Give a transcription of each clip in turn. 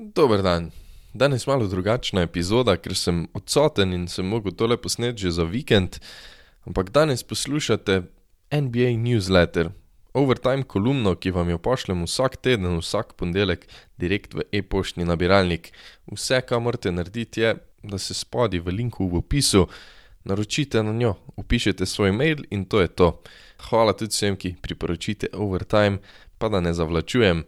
Dober dan. Danes je malo drugačna epizoda, ker sem odsoten in sem mogel tole posneti že za vikend, ampak danes poslušate NBA newsletter, overtime kolumno, ki vam jo pošljem vsak teden, vsak ponedeljek, direkt v e-poštni nabiralnik. Vse, kar morate narediti, je, da se spodaj v linku v opisu naročite na njo, upišete svoj mail in to je to. Hvala tudi vsem, ki priporočite overtime, pa da ne zavlačujem.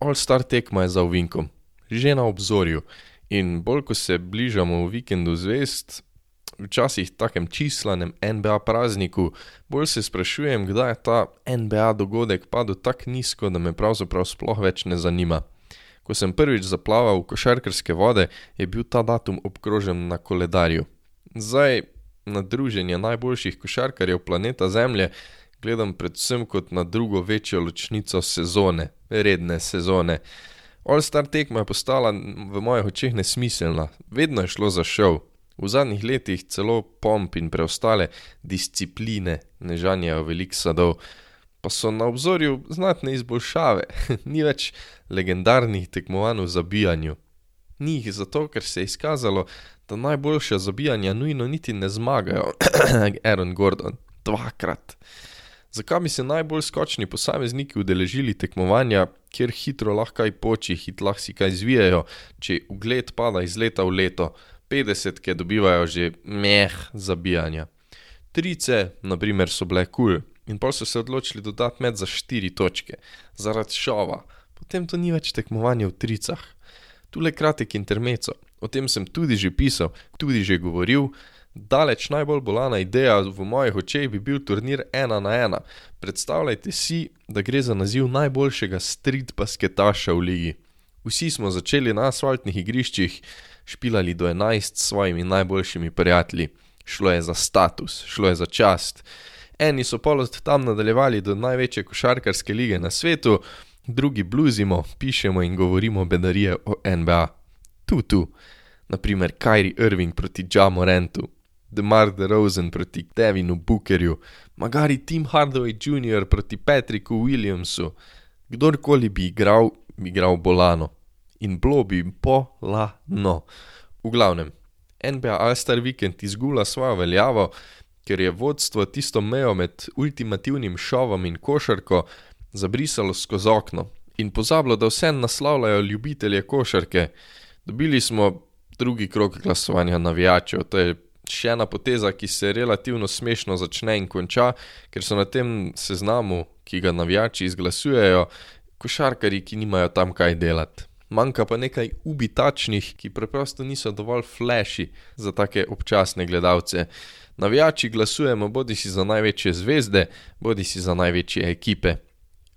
All-star tekma je za uvinkom, že na obzorju. In bolj ko se bližamo vikendu zvest, včasih takem čislanem NBA prazniku, bolj se sprašujem, kdaj je ta NBA dogodek padel tako nizko, da me pravzaprav sploh več ne zanima. Ko sem prvič zaplaval v košarkarske vode, je bil ta datum obkrožen na koledarju. Zdaj, na druženje najboljših košarkarjev planeta Zemlje, gledam predvsem kot na drugo večjo ločnico sezone, redne sezone. All-star tekma je postala v mojih očeh nesmiselna, vedno je šlo za šov. V zadnjih letih celo pomp in preostale discipline ne žanjejo veliko sadov, pa so na obzorju znatne izboljšave, ni več legendarnih tekmovanj v zabijanju. Ni jih zato, ker se je izkazalo, da najboljša zabijanja nujno niti ne zmagajo, Aaron Gordon, dvakrat. Zakaj bi se najbolj skočni posamezniki udeležili tekmovanja, kjer hitro lahko kaj poči, hitro lahko si kaj zvijejo, če ugled pada iz leta v leto, petdesetke dobivajo že meh zabijanja. Trice, na primer, so bile kul. In pol so se odločili dodati met za štiri točke, zaradi šova, potem to ni več tekmovanje v tricah. Tule kratek intermezzo, o tem sem tudi že pisal, tudi že govoril, daleč najbolj bolana ideja v mojih očeh bi bil turnir ena na ena. Predstavljajte si, da gre za naziv najboljšega street basketaša v ligi. Vsi smo začeli na asfaltnih igriščih, špilali do enajst s svojimi najboljšimi prijatelji. Šlo je za status, šlo je za čast. Eni so pol od tam nadaljevali do največje košarkarske lige na svetu, drugi bluzimo, pišemo in govorimo bedarije o NBA. Tu, tu. Na primer Kyrie Irving proti Ja Morantu, DeMar DeRozan proti Devinu Bookerju, magari Tim Hardaway Junior proti Patricku Williamsu. Kdorkoli bi igral, bi igral bolano. In bilo bi po-la-no. V glavnem, NBA all-star vikend izgulja svojo veljavo, ker je vodstvo tisto mejo med ultimativnim šovom in košarko zabrisalo skozi okno in pozabilo, da vseeno naslavljajo ljubitelje košarke. Dobili smo drugi krog glasovanja navijačev, to je še ena poteza, ki se relativno smešno začne in konča, ker so na tem seznamu, ki ga navijači izglasujejo, košarkarji, ki nimajo tam kaj delati. Manjka pa nekaj ubitačnih, ki preprosto niso dovolj flashy za take občasne gledalce. Navijači glasujemo bodisi za največje zvezde, bodisi za največje ekipe.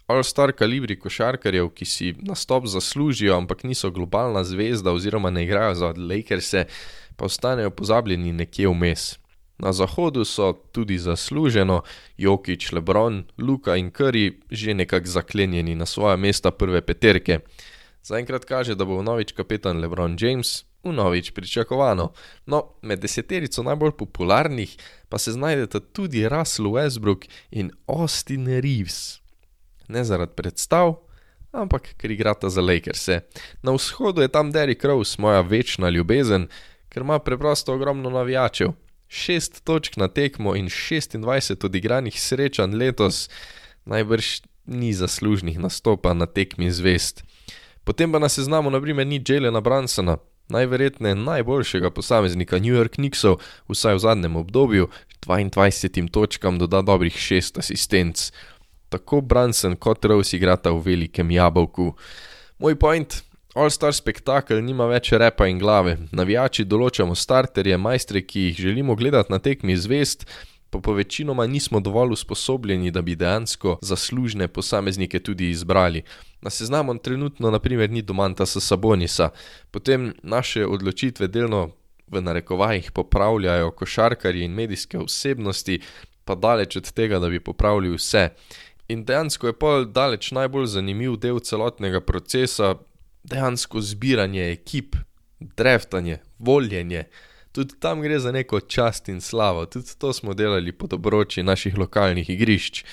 All-star kalibri košarkarjev, ki si nastop zaslužijo, ampak niso globalna zvezda oziroma ne igrajo za Lakers, pa ostanejo pozabljeni nekje vmes. Na zahodu so tudi zasluženo Jokić, Lebron, Luka in Curry že nekako zaklenjeni na svoja mesta prve peterke. Zaenkrat kaže, da bo vnovič kapetan Lebron James, vnovič pričakovano. No, med deseterico najbolj popularnih pa se znajdeta tudi Russell Westbrook in Austin Reeves ne zaradi predstav, ampak ker igrata za Lakers. Na vzhodu je tam Derrick Rose, moja večna ljubezen, ker ima preprosto ogromno navijačev. Šest točk na tekmo in 26 odigranih srečanj letos, najbrž ni zaslužnih nastopa na tekmi zvest. Potem pa na seznamu naprimer ni Jelena Bransona, najverjetneje najboljšega posameznika New York Knicksov, vsaj v zadnjem obdobju, 22 točkam doda dobrih 6 asistenc tako Branson kot Rose igrata v velikem jabolku. Moj point, All-Star spektakel nima več repa in glave, navijači določamo starterje, majstre, ki jih želimo gledati na tekmi zvest, pa po večinoma nismo dovolj usposobljeni, da bi dejansko zaslužne posameznike tudi izbrali. Na seznamu trenutno naprimer ni Domantasa Sabonisa, potem naše odločitve delno v narekovajih popravljajo košarkarji in medijske osebnosti, pa daleč od tega, da bi popravili vse. In dejansko je pol daleč najbolj zanimiv del celotnega procesa dejansko zbiranje ekip, draftanje, voljenje. Tudi tam gre za neko čast in slavo, tudi to smo delali pod obroči naših lokalnih igrišč.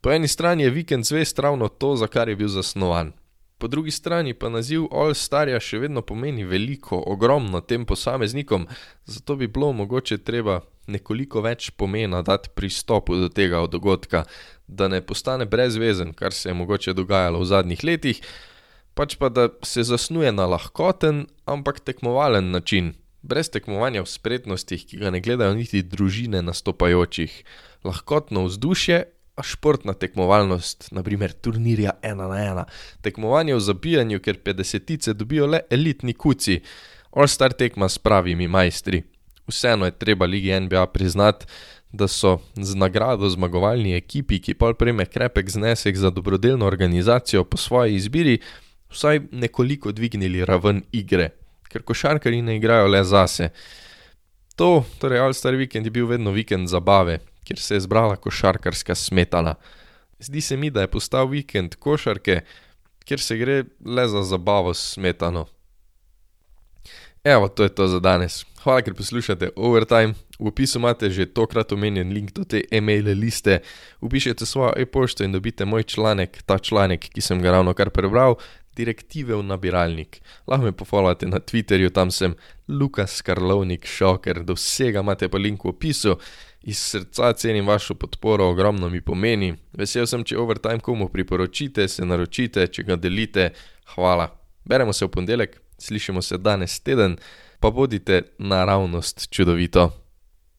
Po eni strani je vikend zvest ravno to, za kar je bil zasnovan. Po drugi strani pa naziv All-Starja še vedno pomeni veliko, ogromno tem posameznikom, zato bi bilo mogoče treba nekoliko več pomena dati pristopu do tega dogodka, da ne postane brezvezen, kar se je mogoče dogajalo v zadnjih letih, pač pa da se zasnuje na lahkoten, ampak tekmovalen način, brez tekmovanja v spretnostih, ki ga ne gledajo niti družine nastopajočih, lahkotno vzdušje. A športna tekmovalnost, naprimer turnirja ena na ena, tekmovanje v zabijanju, ker petdesetice dobijo le elitni kuci, all-star tekma s pravimi majstri. Vseeno je treba Ligi NBA priznati, da so z nagrado zmagovalni ekipi, ki pol prejme krepek znesek za dobrodelno organizacijo po svoji izbiri, vsaj nekoliko dvignili raven igre, ker košarkarji ne igrajo le zase. To, torej All-Star vikend je bil vedno vikend zabave, kjer se je zbrala košarkarska smetana. Zdi se mi, da je postal vikend košarke, kjer se gre le za zabavo s smetano. Evo, to je to za danes. Hvala, ker poslušate Overtime. V opisu imate že tokrat omenjen link do te e-mail liste. Upišite svojo e-pošto in dobite moj članek, ta članek, ki sem ga ravno kar prebral, direktive v nabiralnik. Lahko me pofollowate na Twitterju, tam sem Lukas Karlovnik Šoker, do vsega imate pa link v opisu. Iz srca cenim vašo podporo, ogromno mi pomeni. Vesel sem, če Overtime komu priporočite, se naročite, če ga delite. Hvala. Beremo se v ponedeljek, slišimo se danes teden, pa bodite naravnost čudovito.